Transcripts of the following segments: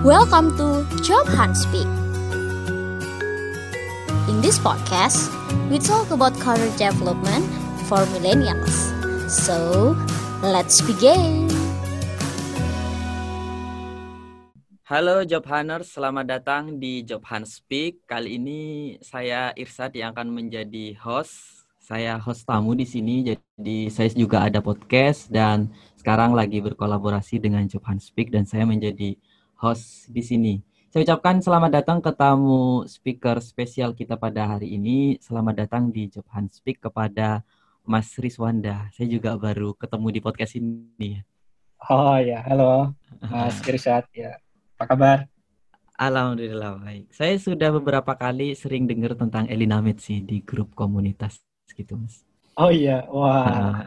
Welcome to Job Hunt Speak. In this podcast, we talk about career development for millennials. So, let's begin. Halo Job Hunters, selamat datang di Job Hunt Speak. Kali ini saya Irsad yang akan menjadi host. Saya host tamu di sini, jadi saya juga ada podcast dan sekarang lagi berkolaborasi dengan Job Hunt Speak dan saya menjadi host di sini. Saya ucapkan selamat datang ke tamu speaker spesial kita pada hari ini. Selamat datang di Job Hunt Speak kepada Mas Rizwanda. Saya juga baru ketemu di podcast ini. Oh ya, halo Mas Irsad. Ya, apa kabar? Alhamdulillah baik. Saya sudah beberapa kali sering dengar tentang Elina sih di grup komunitas gitu, Mas. Oh iya, wah.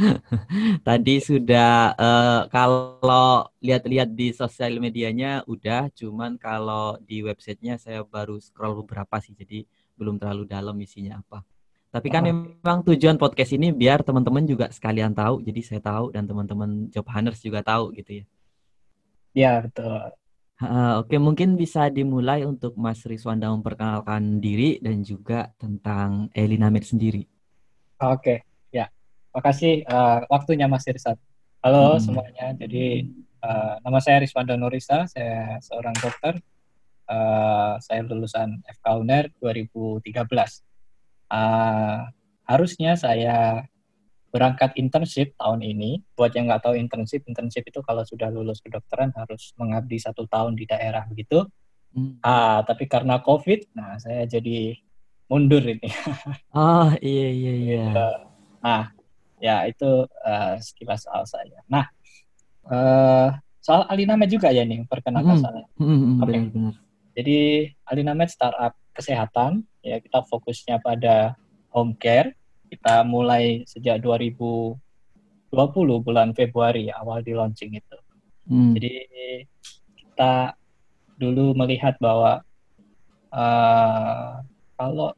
Tadi sudah uh, kalau lihat-lihat di sosial medianya udah, cuman kalau di websitenya saya baru scroll beberapa sih, jadi belum terlalu dalam isinya apa. Tapi kan oh. memang tujuan podcast ini biar teman-teman juga sekalian tahu, jadi saya tahu dan teman-teman job hunters juga tahu gitu ya. Ya betul. Uh, Oke, mungkin bisa dimulai untuk Mas Rizwanda memperkenalkan diri dan juga tentang Elina Med sendiri. Oke, ya. Makasih uh, waktunya Mas Irsat. Halo hmm. semuanya. Jadi uh, nama saya Rizwanda Nurisa, saya seorang dokter. Uh, saya lulusan FK UNER 2013. Uh, harusnya saya berangkat internship tahun ini. Buat yang nggak tahu internship, internship itu kalau sudah lulus kedokteran harus mengabdi satu tahun di daerah begitu. Hmm. Uh, tapi karena COVID, nah saya jadi mundur ini. Oh iya iya iya. Gitu. Nah ya itu uh, sekilas soal saya. Nah uh, soal Alinamed juga ya nih perkenalkan mm, saya. Mm, mm, okay. benar, benar. Jadi Alinamed startup kesehatan ya kita fokusnya pada home care. Kita mulai sejak 2020 bulan Februari awal di launching itu. Mm. Jadi kita dulu melihat bahwa uh, kalau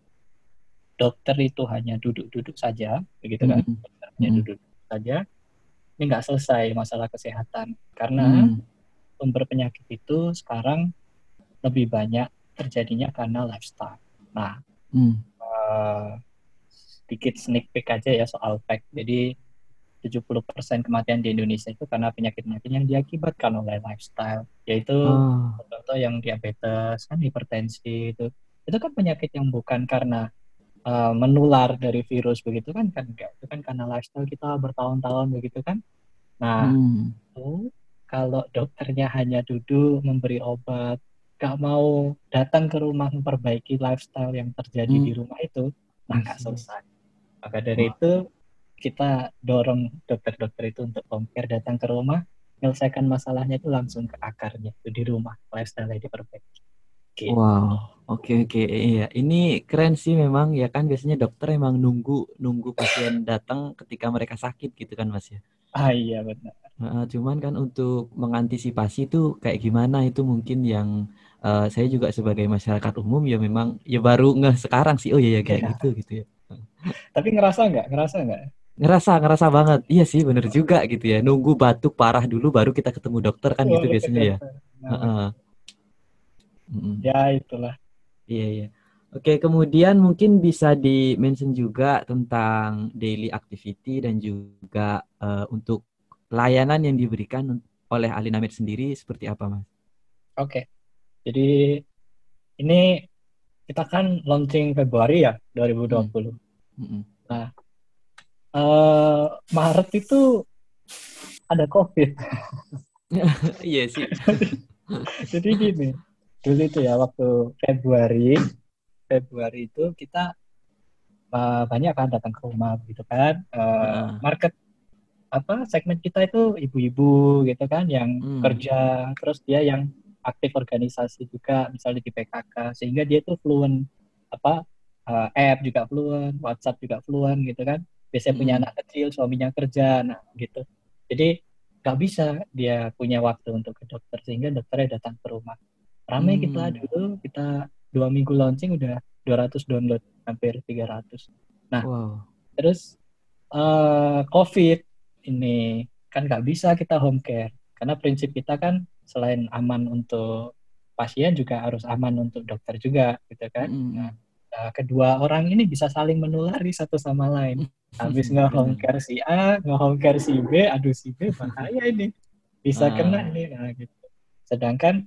dokter itu hanya duduk-duduk saja, begitu kan? Hmm. Hanya hmm. duduk saja, ini nggak selesai masalah kesehatan karena hmm. sumber penyakit itu sekarang lebih banyak terjadinya karena lifestyle. Nah, hmm. uh, sedikit sneak peek aja ya soal fact. Jadi 70% kematian di Indonesia itu karena penyakit-penyakit yang diakibatkan oleh lifestyle, yaitu oh. contoh yang diabetes, kan hipertensi itu. Itu kan penyakit yang bukan karena uh, menular dari virus begitu kan? Kan enggak itu kan karena lifestyle kita bertahun-tahun begitu kan? Nah hmm. itu kalau dokternya hanya duduk memberi obat gak mau datang ke rumah memperbaiki lifestyle yang terjadi hmm. di rumah itu nah nggak selesai. Maka dari itu kita dorong dokter-dokter itu untuk home datang ke rumah menyelesaikan masalahnya itu langsung ke akarnya itu di rumah lifestyle yang diperbaiki Gitu. Wow, oke oke iya. Ini keren sih memang ya kan biasanya dokter emang nunggu nunggu pasien datang ketika mereka sakit gitu kan Mas ya. Ah iya benar. Uh, cuman kan untuk mengantisipasi itu kayak gimana itu mungkin yang uh, saya juga sebagai masyarakat umum ya memang ya baru nggak sekarang sih oh iya ya kayak ya. gitu gitu ya. Tapi ngerasa nggak? Ngerasa nggak? Ngerasa, ngerasa banget. Iya sih, bener juga gitu ya. Nunggu batuk parah dulu baru kita ketemu dokter kan oh, gitu biasanya ya. Uh -uh. Mm-hmm. Ya itulah. Iya iya. Oke, kemudian mungkin bisa di-mention juga tentang daily activity dan juga uh, untuk layanan yang diberikan oleh Alinamid sendiri seperti apa, Mas? Oke. Jadi ini kita kan launching Februari ya 2020. Hmm. Hmm. Nah, uh, Maret itu ada COVID. Iya sih. Jadi gini, dulu itu ya waktu Februari Februari itu kita uh, banyak kan datang ke rumah gitu kan uh, market apa segmen kita itu ibu-ibu gitu kan yang hmm. kerja terus dia yang aktif organisasi juga misalnya di PKK sehingga dia tuh fluent apa uh, app juga fluent WhatsApp juga fluent gitu kan biasanya hmm. punya anak kecil suaminya kerja nah gitu jadi nggak bisa dia punya waktu untuk ke dokter sehingga dokternya datang ke rumah Ramai hmm. kita dulu, kita dua minggu launching udah 200 download, hampir 300. Nah, wow. terus uh, COVID ini kan nggak bisa kita home care. Karena prinsip kita kan selain aman untuk pasien juga harus aman untuk dokter juga gitu kan. Mm. Nah, uh, kedua orang ini bisa saling menulari satu sama lain. Habis care si A, nge-home care si B, aduh si B bahaya ini. Bisa ah. kena ini nah gitu. Sedangkan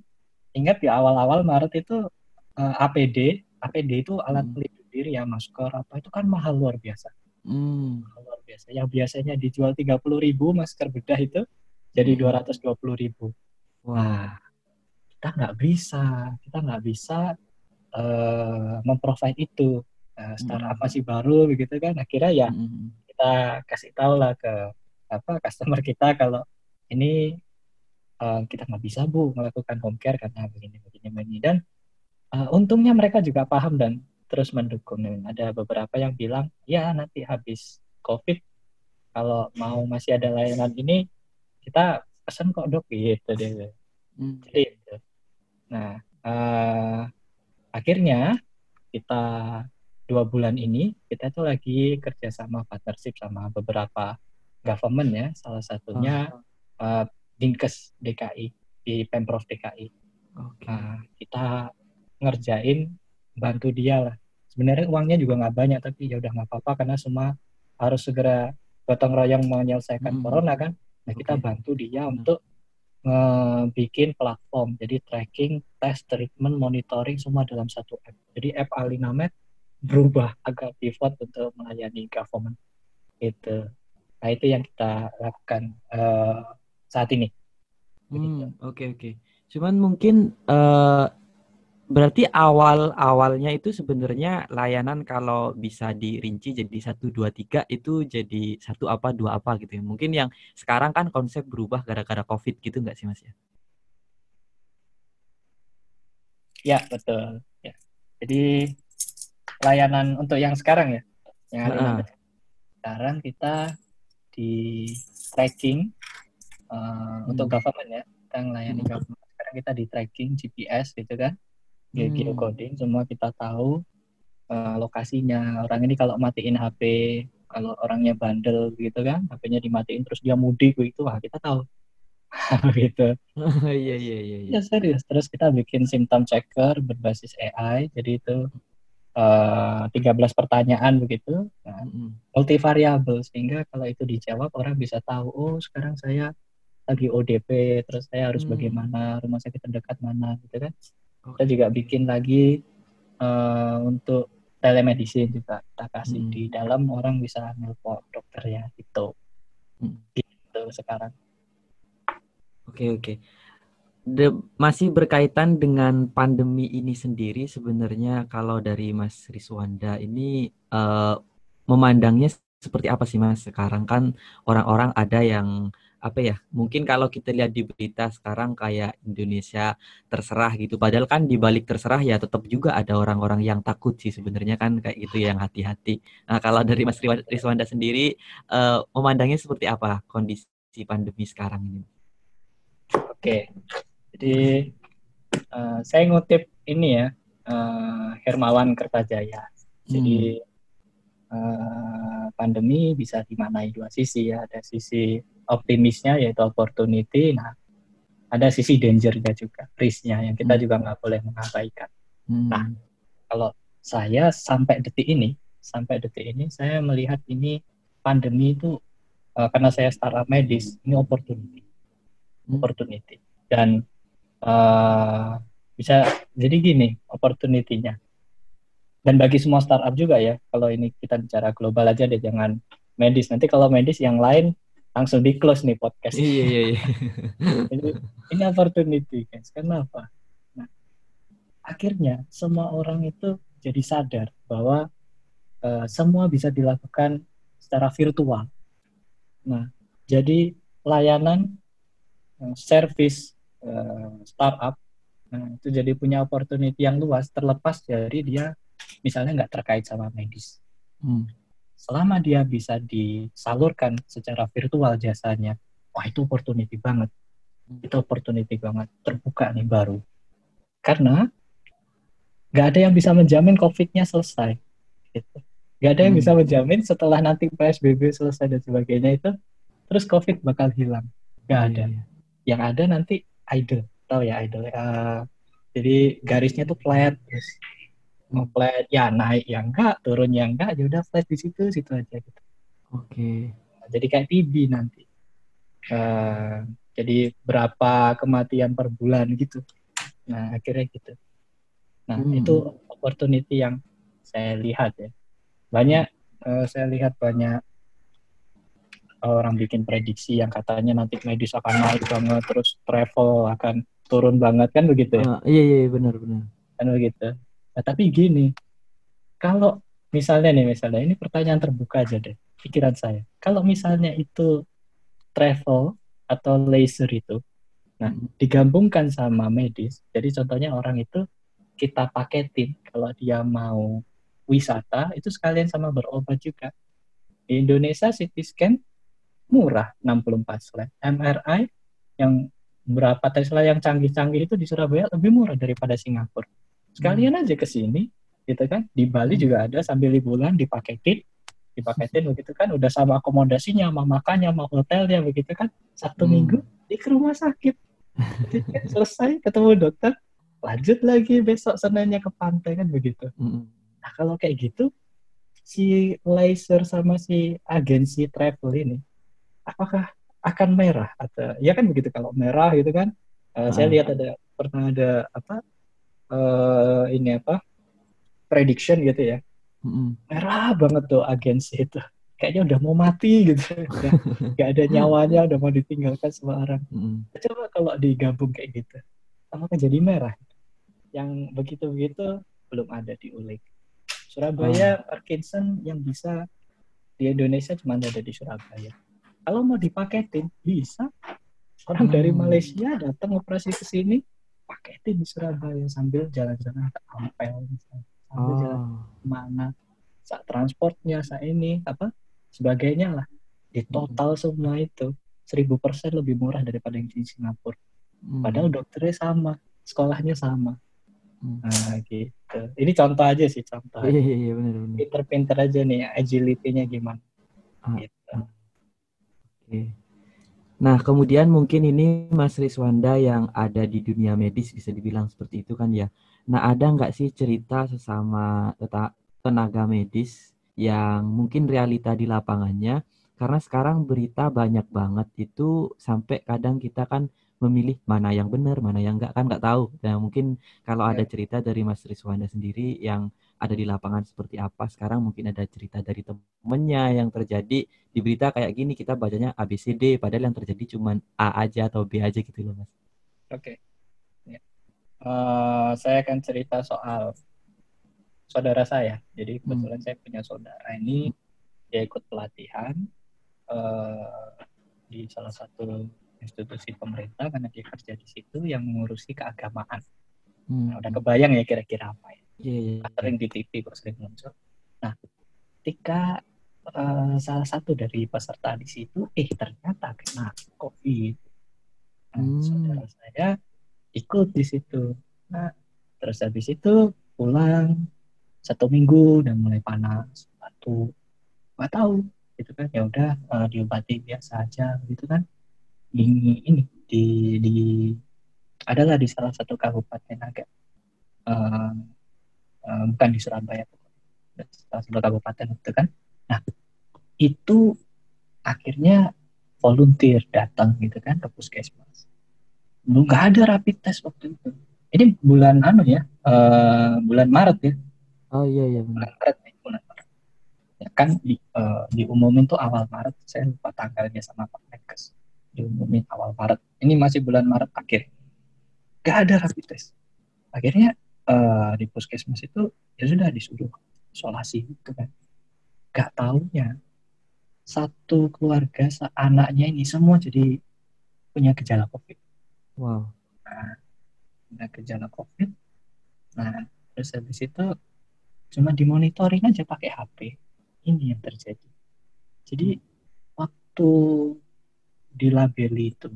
ingat di awal-awal Maret itu uh, eh, APD, APD itu alat hmm. pelindung diri ya, masker apa itu kan mahal luar biasa. Hmm. Mahal luar biasa. Yang biasanya dijual 30 ribu masker bedah itu jadi hmm. dua ratus dua puluh ribu. Wah, kita nggak bisa, kita nggak bisa uh, memprovide itu. Nah, startup hmm. apa sih baru begitu kan? Akhirnya ya hmm. kita kasih tahu lah ke apa customer kita kalau ini uh, kita nggak bisa bu melakukan home care karena begini begini begini dan uh, untungnya mereka juga paham dan terus mendukung. Ada beberapa yang bilang ya nanti habis COVID kalau mau masih ada layanan ini kita pesan kok dok gitu deh. Hmm. Jadi, gitu. nah uh, akhirnya kita dua bulan ini kita tuh lagi kerjasama partnership sama beberapa government ya salah satunya uh, Dinkes DKI di Pemprov DKI. Okay. Nah, kita ngerjain bantu dia lah. Sebenarnya uangnya juga nggak banyak tapi ya udah nggak apa-apa karena semua harus segera gotong royong menyelesaikan hmm. corona kan. Nah okay. kita bantu dia untuk bikin platform jadi tracking, test, treatment, monitoring semua dalam satu app. Jadi app Alinamed berubah agak pivot untuk melayani government itu. Nah itu yang kita lakukan uh, saat ini. Hmm, oke hmm, oke. Okay, okay. Cuman mungkin uh, berarti awal awalnya itu sebenarnya layanan kalau bisa dirinci jadi satu dua tiga itu jadi satu apa dua apa gitu ya. Mungkin yang sekarang kan konsep berubah gara-gara covid gitu nggak sih mas ya? Ya betul. Ya. Jadi layanan untuk yang sekarang ya, yang uh. sekarang kita di tracking uh, hmm. untuk government ya kita melayani hmm. government sekarang kita di tracking GPS gitu kan hmm. geocoding semua kita tahu uh, lokasinya orang ini kalau matiin HP kalau orangnya bandel gitu kan HP-nya dimatiin terus dia mudik gitu wah kita tahu gitu iya iya iya ya serius terus kita bikin symptom checker berbasis AI jadi itu uh, 13 pertanyaan begitu nah, mm. multivariabel sehingga kalau itu dijawab orang bisa tahu oh sekarang saya lagi ODP terus saya harus hmm. bagaimana rumah sakit terdekat mana gitu kan okay. kita juga bikin lagi uh, untuk telemedicine juga kita kasih hmm. di dalam orang bisa nelpon dokter ya gitu hmm. gitu sekarang oke okay, oke okay. De, masih berkaitan dengan pandemi ini sendiri sebenarnya kalau dari Mas Riswanda ini uh, memandangnya seperti apa sih Mas sekarang kan orang-orang ada yang apa ya mungkin kalau kita lihat di berita sekarang kayak Indonesia terserah gitu. Padahal kan di balik terserah ya tetap juga ada orang-orang yang takut sih sebenarnya kan kayak gitu yang hati-hati. Nah kalau dari Mas Riswanda sendiri uh, memandangnya seperti apa kondisi pandemi sekarang ini? Oke jadi uh, saya ngutip ini ya uh, Hermawan Kertajaya. Jadi uh, pandemi bisa dimaknai dua sisi ya ada sisi optimisnya yaitu opportunity. Nah, ada sisi dangernya juga, risknya yang kita hmm. juga nggak boleh mengabaikan. Hmm. Nah, kalau saya sampai detik ini, sampai detik ini saya melihat ini pandemi itu uh, karena saya startup medis, ini opportunity, hmm. opportunity. Dan uh, bisa jadi gini opportunity-nya. Dan bagi semua startup juga ya, kalau ini kita bicara global aja deh, jangan medis. Nanti kalau medis yang lain langsung di close nih podcast. Iya iya iya. Jadi, ini opportunity guys. Kenapa? Nah, akhirnya semua orang itu jadi sadar bahwa uh, semua bisa dilakukan secara virtual. Nah, jadi layanan uh, service uh, startup nah itu jadi punya opportunity yang luas terlepas dari dia misalnya nggak terkait sama medis. Hmm selama dia bisa disalurkan secara virtual jasanya, wah itu opportunity banget. Hmm. Itu opportunity banget, terbuka nih baru. Karena nggak ada yang bisa menjamin COVID-nya selesai. Gitu. Gak ada yang hmm. bisa menjamin setelah nanti PSBB selesai dan sebagainya itu, terus COVID bakal hilang. Gak ada. Hmm. Yang ada nanti idle tahu ya idle uh, jadi garisnya tuh flat terus mau flat ya naik ya enggak turun ya enggak ya udah flat di situ situ aja gitu oke okay. jadi kayak TB nanti uh, jadi berapa kematian per bulan gitu nah akhirnya gitu nah hmm. itu opportunity yang saya lihat ya banyak uh, saya lihat banyak orang bikin prediksi yang katanya nanti medis akan naik banget terus travel akan turun banget kan begitu ya? Uh, iya iya benar benar. Kan begitu. Nah, tapi gini, kalau misalnya nih misalnya ini pertanyaan terbuka aja deh pikiran saya. Kalau misalnya itu travel atau laser itu, nah hmm. digabungkan sama medis. Jadi contohnya orang itu kita paketin kalau dia mau wisata itu sekalian sama berobat juga. Di Indonesia CT scan murah 64 slide. MRI yang berapa Tesla yang canggih-canggih itu di Surabaya lebih murah daripada Singapura. Sekalian hmm. aja ke sini, gitu kan. Di Bali hmm. juga ada sambil liburan dipaketin, dipaketin begitu kan. Udah sama akomodasinya, sama makannya, sama hotelnya begitu kan. Satu hmm. minggu di ke rumah sakit. Selesai ketemu dokter, lanjut lagi besok senanya ke pantai kan begitu. Hmm. Nah kalau kayak gitu, si laser sama si agensi travel ini apakah akan merah atau ya kan begitu kalau merah gitu kan uh, saya ah. lihat ada pernah ada apa uh, ini apa prediction gitu ya mm-hmm. merah banget tuh agensi itu kayaknya udah mau mati gitu udah gak ada nyawanya udah mau ditinggalkan semua orang mm-hmm. coba kalau digabung kayak gitu apakah jadi merah yang begitu begitu belum ada di ulik Surabaya oh. Parkinson yang bisa di Indonesia cuma ada di Surabaya kalau mau dipaketin bisa orang hmm. dari Malaysia datang operasi ke sini paketin di Surabaya sambil jalan-jalan ke Ampel misalnya sambil oh. jalan mana saat transportnya saat ini apa sebagainya lah di total hmm. semua itu seribu persen lebih murah daripada yang di Singapura hmm. padahal dokternya sama sekolahnya sama hmm. nah gitu ini contoh aja sih contoh iya iya iya benar benar pinter-pinter aja nih agility-nya gimana ah. gitu Oke. Nah, kemudian mungkin ini Mas Riswanda yang ada di dunia medis bisa dibilang seperti itu kan ya. Nah, ada nggak sih cerita sesama tenaga medis yang mungkin realita di lapangannya? Karena sekarang berita banyak banget itu sampai kadang kita kan memilih mana yang benar, mana yang enggak kan nggak tahu. Dan nah, mungkin kalau ada ya. cerita dari Mas Riswanda sendiri yang ada di lapangan seperti apa. Sekarang mungkin ada cerita dari temennya yang terjadi di berita kayak gini kita bacanya ABCD padahal yang terjadi cuma A aja atau B aja gitu loh mas. Oke. Okay. Ya. Uh, saya akan cerita soal saudara saya. Jadi hmm. kebetulan hmm. saya punya saudara ini dia ikut pelatihan uh, di salah satu institusi pemerintah karena dia kerja di situ yang mengurusi keagamaan. Hmm. Nah, udah kebayang ya kira-kira apa ya? Yeah, yeah. Sering di TV kok sering muncul. Nah, ketika uh, salah satu dari peserta di situ, eh ternyata kena COVID. Nah, hmm. saudara saya ikut di situ. Nah, terus habis itu pulang satu minggu dan mulai panas, batu, nggak tahu, gitu kan? Ya udah uh, diobati biasa aja, gitu kan? Ini ini di di adalah di salah satu kabupaten agak uh, uh, bukan di Surabaya salah satu kabupaten itu kan. Nah itu akhirnya volunteer datang gitu kan ke puskesmas. Belum nggak ada rapid test waktu itu. Ini bulan anu ya uh, bulan Maret ya. Oh iya iya bulan Maret bulan Maret. Ya kan di, uh, diumumin tuh awal Maret saya lupa tanggalnya sama Pak Menkes. Diumumin awal Maret. Ini masih bulan Maret akhir. Gak ada rapid test. Akhirnya uh, di puskesmas itu ya sudah disuruh isolasi gitu kan. Gak taunya satu keluarga anaknya ini semua jadi punya gejala covid. Wow. Nah, punya gejala covid. Nah terus habis itu cuma dimonitoring aja pakai HP ini yang terjadi. Jadi waktu dilabeli itu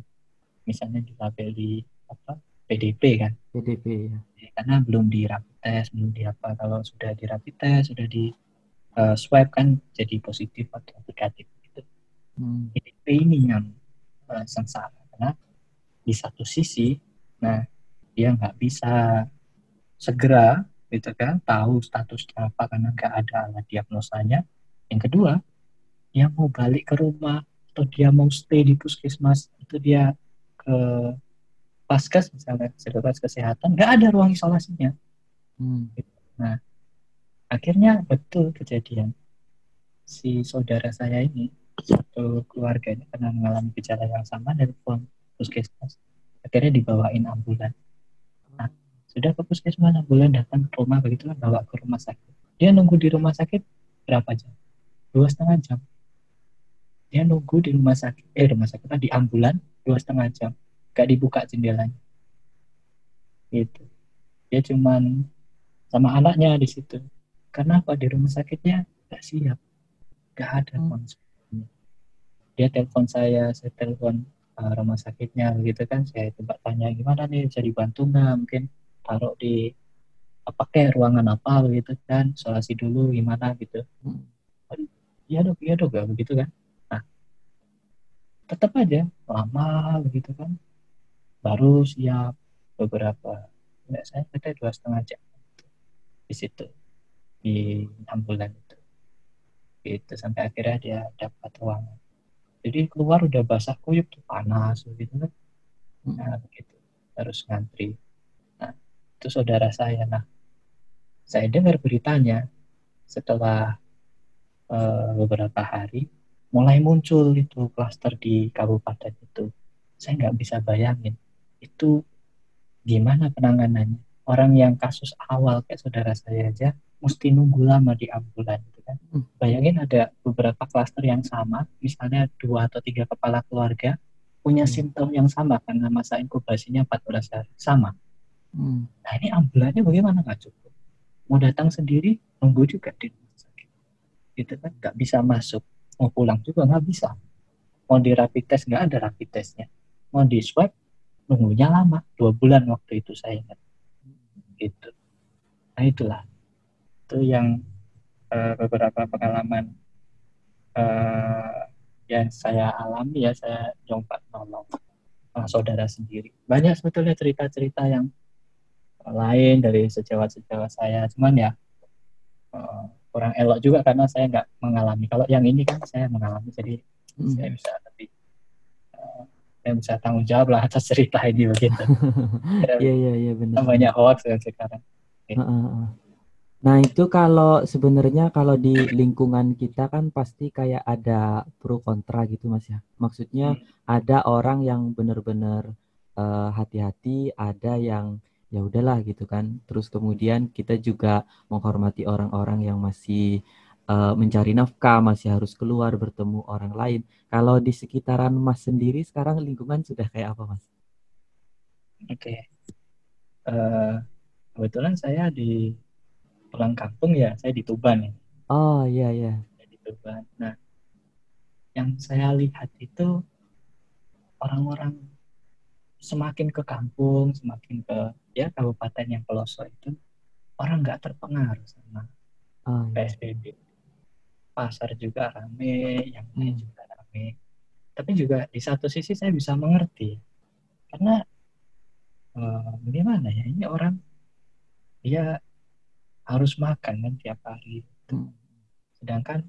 misalnya dilabeli apa PDP kan? PDP ya karena belum di rapid test belum di apa. Kalau sudah di rapid test sudah di uh, swab kan jadi positif atau negatif gitu. Hmm. PDP ini yang uh, sengsara. Karena di satu sisi nah dia nggak bisa segera gitu kan tahu statusnya apa karena nggak ada alat diagnosanya. Yang kedua dia mau balik ke rumah atau dia mau stay di puskesmas itu dia ke paskes misalnya fasilitas kesehatan nggak ada ruang isolasinya. Hmm. nah akhirnya betul kejadian. Si saudara saya ini satu keluarga ini pernah mengalami gejala yang sama telepon puskesmas. Akhirnya dibawain ambulan. Nah sudah ke puskesmas ambulan datang ke rumah begitu kan bawa ke rumah sakit. Dia nunggu di rumah sakit berapa jam? Dua setengah jam. Dia nunggu di rumah sakit eh rumah sakit di ambulan dua setengah jam gak dibuka jendelanya. Gitu. Dia cuman sama anaknya di situ. Karena apa? Di rumah sakitnya gak siap. Gak ada hmm. dia telepon saya saya telepon uh, rumah sakitnya gitu kan. Saya coba tanya gimana nih? Bisa dibantu nggak? Mungkin taruh di apa kayak ruangan apa gitu kan? Isolasi dulu gimana? Gitu. Hmm. iya dok. Iya dok. Begitu kan? Nah tetap aja lama begitu kan baru siap beberapa ya saya kata dua setengah jam di situ di ambulan itu. Gitu sampai akhirnya dia dapat ruangan jadi keluar udah basah kuyup tuh panas gitu kan? Hmm. nah begitu harus ngantri. Nah itu saudara saya. Nah saya dengar beritanya setelah uh, beberapa hari mulai muncul itu klaster di kabupaten itu. Saya nggak bisa bayangin itu gimana penanganannya orang yang kasus awal kayak saudara saya aja mesti nunggu lama di ambulan gitu kan. Hmm. Bayangin ada beberapa klaster yang sama, misalnya dua atau tiga kepala keluarga punya hmm. simptom yang sama karena masa inkubasinya 14 hari sama. Hmm. Nah ini ambulannya bagaimana nggak cukup? Mau datang sendiri nunggu juga di rumah sakit, gitu kan? Nggak bisa masuk, mau pulang juga nggak bisa. Mau di rapid test nggak ada rapid testnya. Mau di swab nunggunya lama, dua bulan waktu itu saya ingat. Gitu. Nah itulah itu yang uh, beberapa pengalaman uh, yang saya alami ya saya jongkat nolong uh, saudara sendiri banyak sebetulnya cerita-cerita yang lain dari sejawat-sejawat saya cuman ya uh, kurang elok juga karena saya nggak mengalami kalau yang ini kan saya mengalami jadi hmm. saya bisa lebih saya bisa tanggung jawab lah atas cerita ini begitu. Iya iya iya benar. Banyak hoax ya sekarang. Okay. Uh, uh, uh. Nah, itu kalau sebenarnya kalau di lingkungan kita kan pasti kayak ada pro kontra gitu Mas ya. Maksudnya hmm. ada orang yang benar-benar uh, hati-hati, ada yang ya udahlah gitu kan. Terus kemudian kita juga menghormati orang-orang yang masih uh, mencari nafkah, masih harus keluar bertemu orang lain. Kalau di sekitaran Mas sendiri sekarang lingkungan sudah kayak apa Mas? Oke. Okay. Uh, eh, kebetulan saya di pulang kampung ya saya di Tuban ya. Oh iya iya. Di Tuban. Nah, yang saya lihat itu orang-orang semakin ke kampung, semakin ke ya kabupaten yang pelosok itu orang nggak terpengaruh sama oh, iya. PSBB. Pasar juga rame, yang lain hmm. juga rame. Tapi juga di satu sisi saya bisa mengerti karena uh, bagaimana ya ini orang dia harus makan kan tiap hari. Hmm. Sedangkan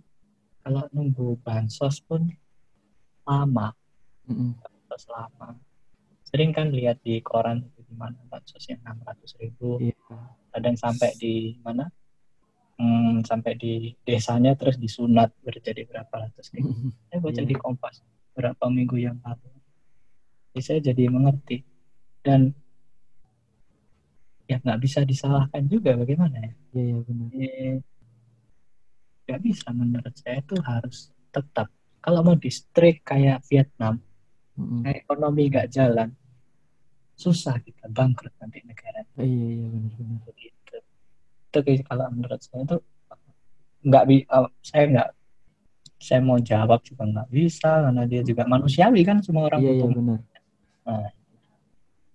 kalau nunggu bansos pun lama, hmm. bansos lama. Sering kan lihat di koran di mana bansos yang enam ratus ribu, yeah. kadang sampai di mana, hmm, sampai di desanya terus disunat berjadi berapa ratus ribu. Hmm. Saya baca yeah. di Kompas berapa minggu yang lalu. Jadi saya jadi mengerti dan ya nggak bisa disalahkan juga bagaimana ya iya ya, benar nggak bisa menurut saya itu harus tetap kalau mau di kayak Vietnam mm-hmm. ekonomi nggak jalan susah kita bangkrut nanti negara iya iya benar-benar begitu itu kalau menurut saya itu nggak bi uh, saya nggak saya mau jawab juga nggak bisa karena dia juga manusiawi kan semua orang iya, iya benar. Nah.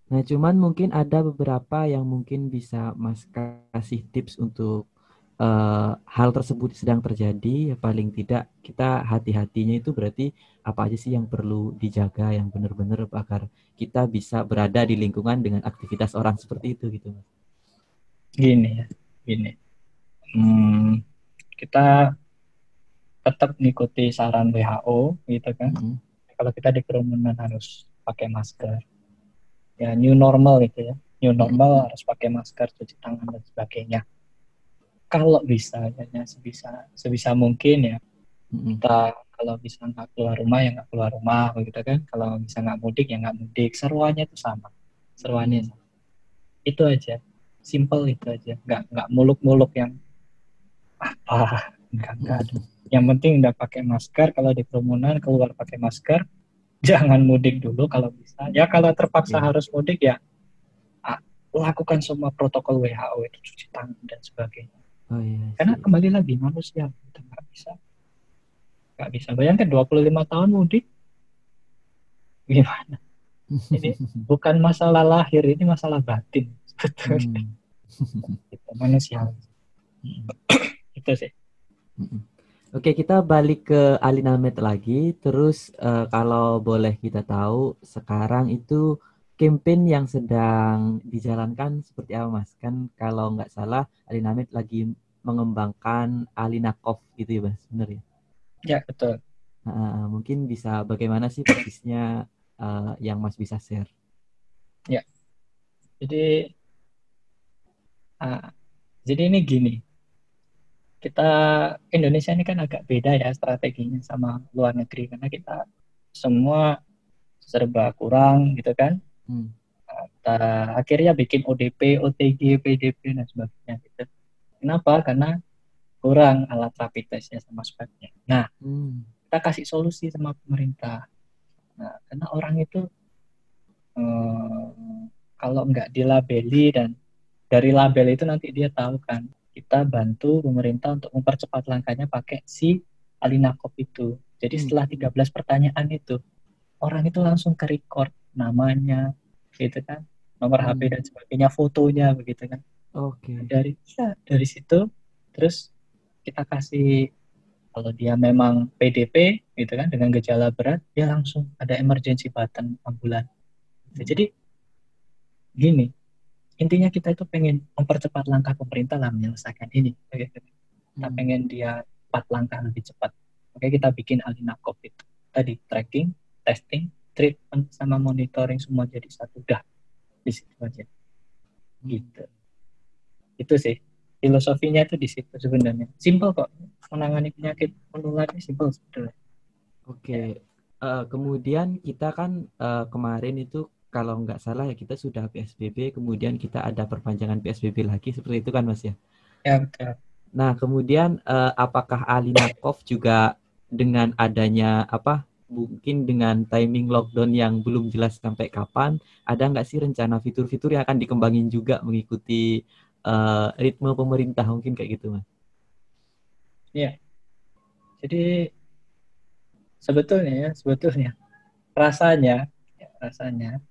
Nah, cuman mungkin ada beberapa yang mungkin bisa Mas kasih tips untuk uh, hal tersebut sedang terjadi, ya paling tidak kita hati-hatinya itu berarti apa aja sih yang perlu dijaga yang benar-benar agar kita bisa berada di lingkungan dengan aktivitas orang seperti itu gitu mas. Gini ya, gini. Hmm, kita tetap mengikuti saran WHO gitu kan. -hmm. Kalau kita di kerumunan harus pakai masker. Ya new normal gitu ya. New normal -hmm. harus pakai masker, cuci tangan dan sebagainya kalau bisa ya sebisa sebisa mungkin ya kita kalau bisa nggak keluar rumah ya nggak keluar rumah begitu kan kalau bisa nggak mudik ya nggak mudik seruannya itu sama seruannya sama. itu aja simple itu aja. Nggak nggak muluk-muluk yang apa? Nggak nggak yang penting udah pakai masker kalau di kerumunan keluar pakai masker jangan mudik dulu kalau bisa. Ya kalau terpaksa yeah. harus mudik ya lakukan semua protokol WHO itu cuci tangan dan sebagainya. Oh, iya, Karena kembali lagi manusia kita nggak bisa. Nggak bisa. Bayangkan 25 tahun mudik gimana ini bukan masalah lahir ini masalah batin betul hmm. manusia itu sih Oke, kita balik ke Alinamet lagi. Terus uh, kalau boleh kita tahu, sekarang itu campaign yang sedang dijalankan seperti apa, Mas? Kan kalau nggak salah Alinamet lagi mengembangkan Alinakov gitu ya Mas, benar ya? Ya, betul. Uh, mungkin bisa bagaimana sih persisnya uh, yang Mas bisa share? Ya, jadi uh, jadi ini gini, kita Indonesia ini kan agak beda ya strateginya sama luar negeri karena kita semua serba kurang gitu kan. Hmm. Kita akhirnya bikin ODP, OTG, PDP dan sebagainya gitu. Kenapa? Karena kurang alat rapid testnya sama sebagainya. Nah, hmm. kita kasih solusi sama pemerintah. Nah, karena orang itu eh, kalau nggak dilabeli dan dari label itu nanti dia tahu kan kita bantu pemerintah untuk mempercepat langkahnya pakai si Alinakop itu. Jadi hmm. setelah 13 pertanyaan itu orang itu langsung ke record namanya gitu kan nomor hmm. HP dan sebagainya fotonya begitu kan Oke. Okay. Dari ya, dari situ terus kita kasih kalau dia memang PDP gitu kan dengan gejala berat dia langsung ada emergency button ambulan. Hmm. Jadi gini intinya kita itu pengen mempercepat langkah pemerintah lah menyelesaikan ini. Kita hmm. pengen dia empat langkah lebih cepat. Oke kita bikin Alina COVID tadi tracking, testing, treatment sama monitoring semua jadi satu dah di situ aja. Hmm. Gitu itu sih filosofinya itu di situ sebenarnya simple kok menangani penyakit menular ini simple sebetulnya. Oke okay. uh, eh, kemudian kita kan uh, kemarin itu kalau nggak salah ya kita sudah PSBB kemudian kita ada perpanjangan PSBB lagi seperti itu kan mas ya? Ya betul. Nah kemudian uh, apakah Alinakov juga dengan adanya apa mungkin dengan timing lockdown yang belum jelas sampai kapan, ada nggak sih rencana fitur-fitur yang akan dikembangin juga mengikuti uh, ritme pemerintah mungkin kayak gitu mas Iya. Jadi sebetulnya ya, sebetulnya rasanya, ya, rasanya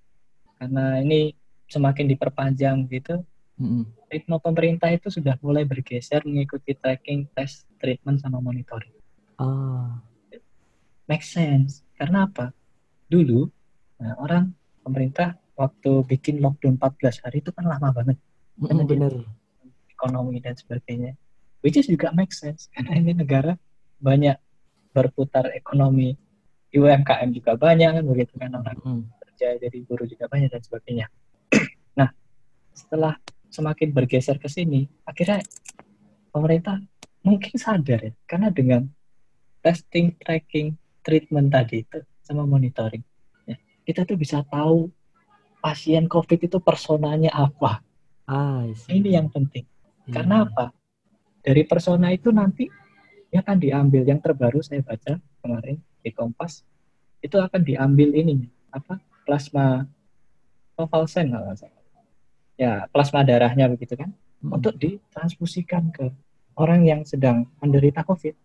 karena ini semakin diperpanjang gitu, mm-hmm. ritme pemerintah itu sudah mulai bergeser mengikuti tracking, test, treatment sama monitoring. Ah. Make sense. Karena apa? Dulu nah, orang pemerintah waktu bikin lockdown 14 hari itu kan lama banget karena mm, bener. ekonomi dan sebagainya which is juga make sense karena ini negara banyak berputar ekonomi UMKM juga banyak kan begitu kan orang mm. kerja jadi guru juga banyak dan sebagainya nah setelah semakin bergeser ke sini akhirnya pemerintah mungkin sadar ya karena dengan testing tracking treatment tadi itu sama monitoring ya, kita tuh bisa tahu pasien COVID itu personanya apa Ah, ini yang penting. Hmm. Karena apa? Dari persona itu nanti ya akan diambil yang terbaru saya baca kemarin di Kompas itu akan diambil ini apa plasma konvalesen kalau saya ya plasma darahnya begitu kan hmm. untuk ditransfusikan ke orang yang sedang menderita COVID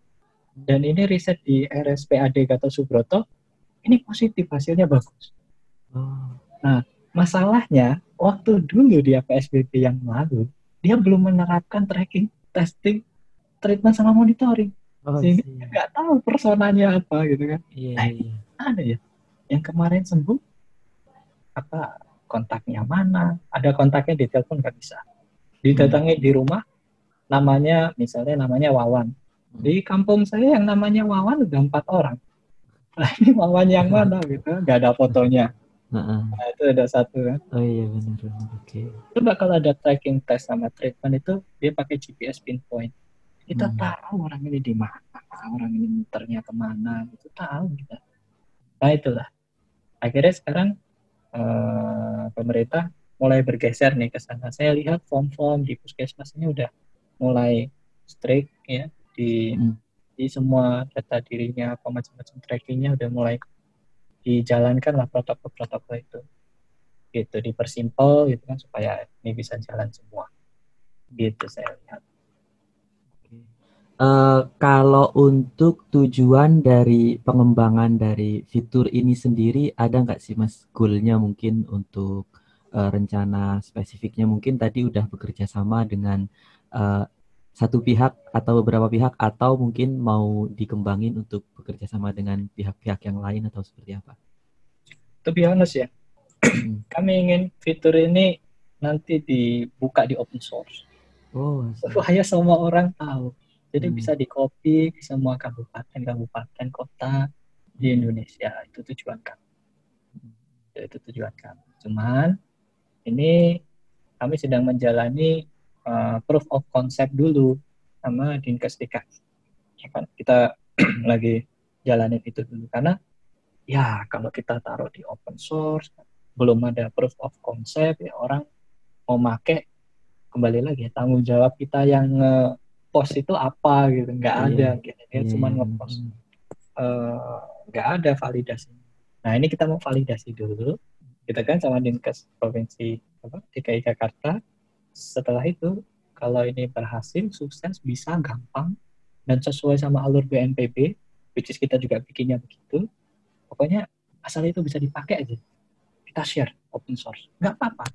dan ini riset di RSPAD Gatot Subroto ini positif hasilnya bagus. Oh. Nah masalahnya waktu dulu di PSBB yang lalu dia belum menerapkan tracking, testing, treatment sama monitoring. Oh, sehingga nggak tahu personanya apa gitu kan. Iya, nah, iya. ada ya. Yang kemarin sembuh apa kontaknya mana? Ada kontaknya di telepon nggak bisa. Didatangi hmm. di rumah namanya misalnya namanya Wawan. Di kampung saya yang namanya Wawan udah empat orang. Nah ini Wawan yang mana gitu? Nggak ada fotonya Nah, itu ada satu kan. Oh iya benar. Oke. Okay. Coba kalau ada tracking test sama treatment itu dia pakai GPS pinpoint. Kita hmm. tahu orang ini di mana, orang ini muternya ke mana, itu tahu kita. Nah itulah. Akhirnya sekarang uh, pemerintah mulai bergeser nih ke sana. Saya lihat form-form di puskesmas ini udah mulai strict ya di hmm. di semua data dirinya apa macam-macam trackingnya udah mulai dijalankan lah protokol-protokol itu. Gitu dipersimpel gitu kan supaya ini bisa jalan semua. Gitu saya lihat. Uh, kalau untuk tujuan dari pengembangan dari fitur ini sendiri ada nggak sih mas goalnya mungkin untuk uh, rencana spesifiknya? Mungkin tadi udah bekerja sama dengan uh, satu pihak atau beberapa pihak atau mungkin mau dikembangin untuk bekerja sama dengan pihak-pihak yang lain atau seperti apa? To be honest ya, hmm. kami ingin fitur ini nanti dibuka di open source. Oh, supaya semua orang tahu. Jadi hmm. bisa di copy di semua kabupaten-kabupaten kota di Indonesia. Itu tujuan kami. Itu tujuan kami. Cuman ini kami sedang menjalani uh, proof of concept dulu sama Dinkes DKI. Ya kan? Kita lagi jalanin itu dulu karena ya kalau kita taruh di open source belum ada proof of concept ya orang mau make kembali lagi tanggung jawab kita yang post itu apa gitu nggak yeah. ada gitu ya cuma iya. ngepost uh, nggak ada validasi nah ini kita mau validasi dulu kita kan sama dinkes provinsi apa DKI Jakarta setelah itu kalau ini berhasil sukses bisa gampang dan sesuai sama alur BNPB which is kita juga bikinnya begitu pokoknya asal itu bisa dipakai aja. Kita share open source. Nggak apa-apa.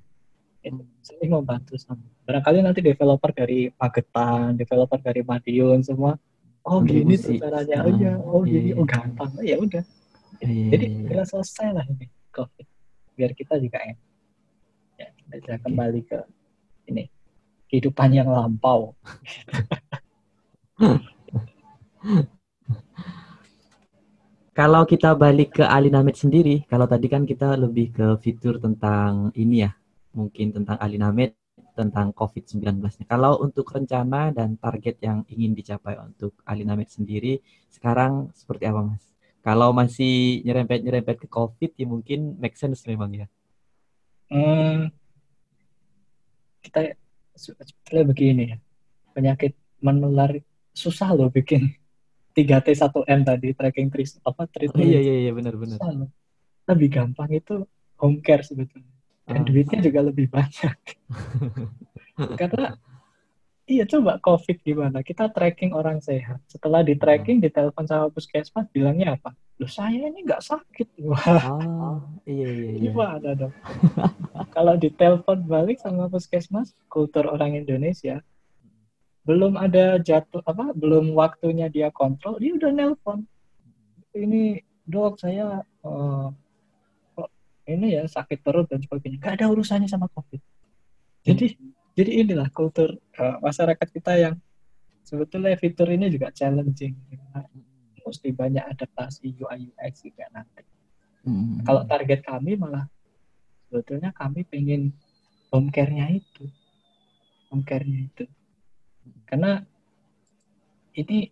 Sering membantu sama. Barangkali nanti developer dari Magetan developer dari Madiun semua oh gini tuh caranya oh ya oh gini oh gampang oh, ya udah. Iya, jadi bila selesai lah ini covid. Biar kita juga enak. Ya kita kembali ke ini kehidupan yang lampau. kalau kita balik ke Alinamed sendiri, kalau tadi kan kita lebih ke fitur tentang ini ya, mungkin tentang Alinamed, tentang COVID-19. Kalau untuk rencana dan target yang ingin dicapai untuk Alinamed sendiri, sekarang seperti apa Mas? Kalau masih nyerempet-nyerempet ke COVID, ya mungkin make sense memang ya. Hmm, kita sebetulnya begini ya penyakit menular susah loh bikin 3T 1M tadi tracking trees apa treatment. Oh, iya iya iya benar benar. Lebih gampang itu home care sebetulnya. Dan ah. duitnya juga lebih banyak. Karena Iya coba COVID gimana? Kita tracking orang sehat. Setelah di tracking, di telepon sama puskesmas, bilangnya apa? Loh saya ini nggak sakit. Wah, oh, iya, iya, iya. gimana dong? Kalau di telepon balik sama puskesmas, kultur orang Indonesia, belum ada jatuh apa? Belum waktunya dia kontrol, dia udah nelpon. Ini dok saya uh, kok ini ya sakit perut dan sebagainya. Gak ada urusannya sama COVID. Jadi jadi inilah kultur uh, masyarakat kita yang sebetulnya fitur ini juga challenging mesti banyak adaptasi UI UX juga nanti hmm. kalau target kami malah sebetulnya kami pengen home care-nya itu home care-nya itu karena ini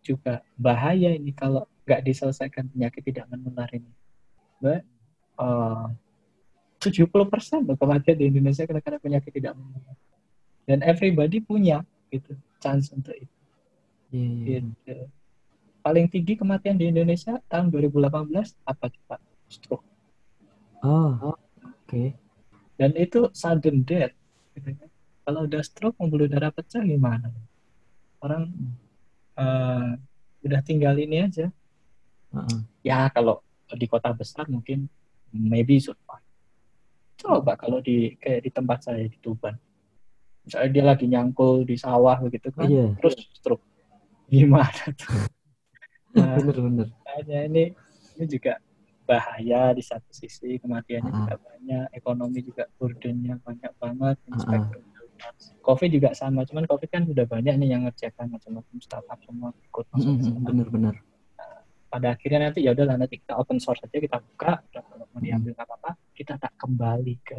juga bahaya ini kalau nggak diselesaikan penyakit tidak menular ini Mbak, uh, 70% loh kematian di Indonesia karena penyakit tidak menular. Dan everybody punya gitu chance untuk itu. Yeah. Gitu. Paling tinggi kematian di Indonesia tahun 2018 apa coba? Stroke. Oh. Okay. Dan itu sudden death. Gitu kan. Kalau udah stroke, pembuluh darah pecah gimana? Orang uh, udah tinggal ini aja. Uh -uh. Ya kalau di kota besar mungkin maybe survive coba kalau di kayak di tempat saya di Tuban misalnya dia lagi nyangkul di sawah begitu kan yeah. terus stroke gimana tuh nah, bener-bener hanya ini ini juga bahaya di satu sisi kematiannya uh -huh. juga banyak ekonomi juga burdennya banyak banget uh -huh. COVID juga sama, cuman COVID kan udah banyak nih yang ngerjakan macam-macam startup semua ikut masuk mm -hmm, bener-bener. Nah, pada akhirnya nanti ya udah nanti kita open source aja kita buka, udah kalau mau diambil nggak apa-apa, kita tak kembali ke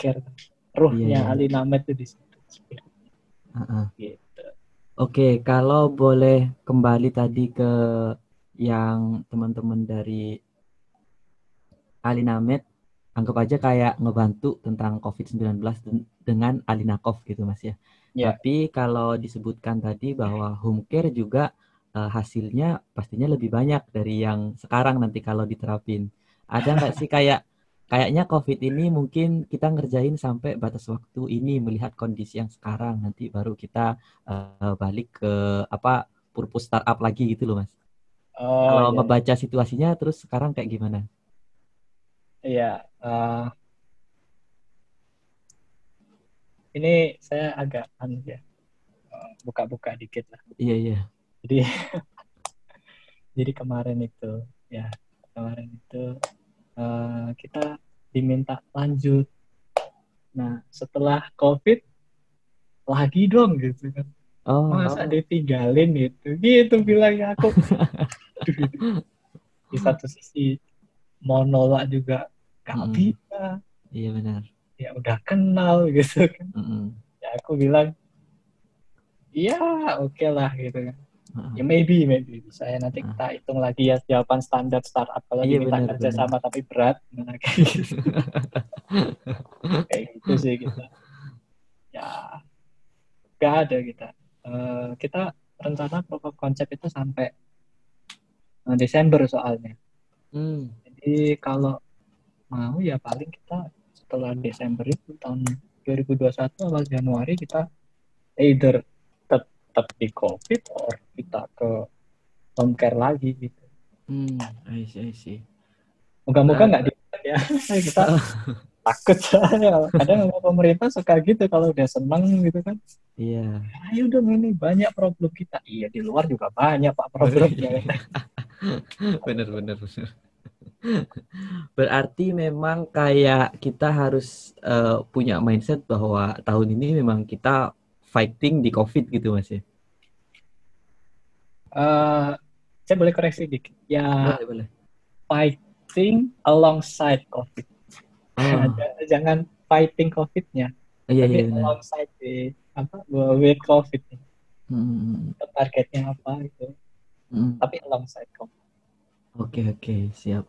care. Ruhnya yeah, yeah. Ali Named itu di situ. Uh -uh. Gitu. Oke, kalau boleh kembali tadi ke yang teman-teman dari Ali Named anggap aja kayak ngebantu tentang COVID-19 dengan Alinakov gitu Mas ya. Yeah. Tapi kalau disebutkan tadi bahwa home care juga uh, hasilnya pastinya lebih banyak dari yang sekarang nanti kalau diterapin. Ada nggak sih kayak kayaknya COVID ini mungkin kita ngerjain sampai batas waktu ini melihat kondisi yang sekarang nanti baru kita uh, balik ke apa purpose startup lagi gitu loh Mas. Oh, kalau iya. ngebaca situasinya terus sekarang kayak gimana? Iya, uh, ini saya agak anu ya buka-buka dikit lah. Iya iya. Jadi jadi kemarin itu ya kemarin itu uh, kita diminta lanjut. Nah setelah COVID lagi dong gitu kan. Oh. Masa ditinggalin gitu, gitu bilangnya aku. di satu sisi mau nolak juga gak mm. bisa iya benar ya udah kenal gitu kan mm -hmm. ya aku bilang iya oke okay lah gitu kan uh-huh. ya maybe maybe bisa ya nanti uh-huh. kita hitung lagi ya jawaban standar startup kalau iya, diminta kerja bener. sama tapi berat nah, kayak gitu kayak gitu sih kita ya gak ada kita uh, kita rencana proof of concept itu sampai uh, Desember soalnya hmm. jadi kalau mau ya paling kita setelah Desember itu tahun 2021 awal Januari kita either tetap di COVID or kita ke home care lagi gitu. Hmm, I see, I see. Moga-moga nggak uh, di ya. kita takut soalnya kadang pemerintah suka gitu kalau udah seneng gitu kan. Iya. Yeah. Ayo dong ini banyak problem kita. Iya di luar juga banyak pak problemnya. bener bener bener. Berarti memang kayak kita harus uh, punya mindset bahwa tahun ini memang kita fighting di COVID gitu mas ya? Uh, saya boleh koreksi dikit. Ya, boleh, boleh. fighting alongside COVID. Oh. Jangan fighting COVID-nya. Oh, iya, iya, alongside di apa with COVID. Hmm. Targetnya apa itu. Hmm. Tapi alongside COVID. Oke, oke, siap.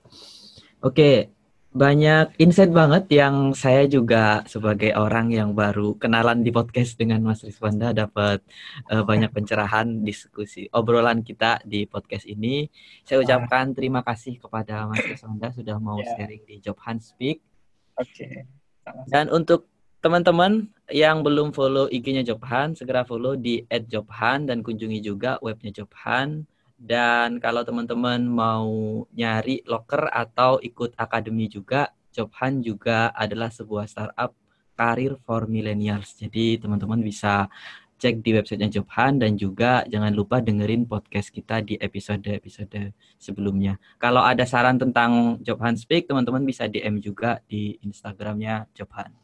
Oke, banyak insight banget yang saya juga sebagai orang yang baru kenalan di podcast dengan Mas Rizwanda dapat uh, banyak pencerahan diskusi obrolan kita di podcast ini. Saya ucapkan terima kasih kepada Mas Rizwanda sudah mau yeah. sharing di Job Hunt Speak. Oke. Okay. Dan untuk teman-teman yang belum follow IG-nya Jobhan, segera follow di @jobhan dan kunjungi juga webnya Jobhan dan kalau teman-teman mau nyari locker atau ikut akademi juga, Jobhan juga adalah sebuah startup karir for millennials. Jadi teman-teman bisa cek di websitenya Jobhan dan juga jangan lupa dengerin podcast kita di episode-episode sebelumnya. Kalau ada saran tentang Jobhan Speak, teman-teman bisa DM juga di Instagramnya Jobhan.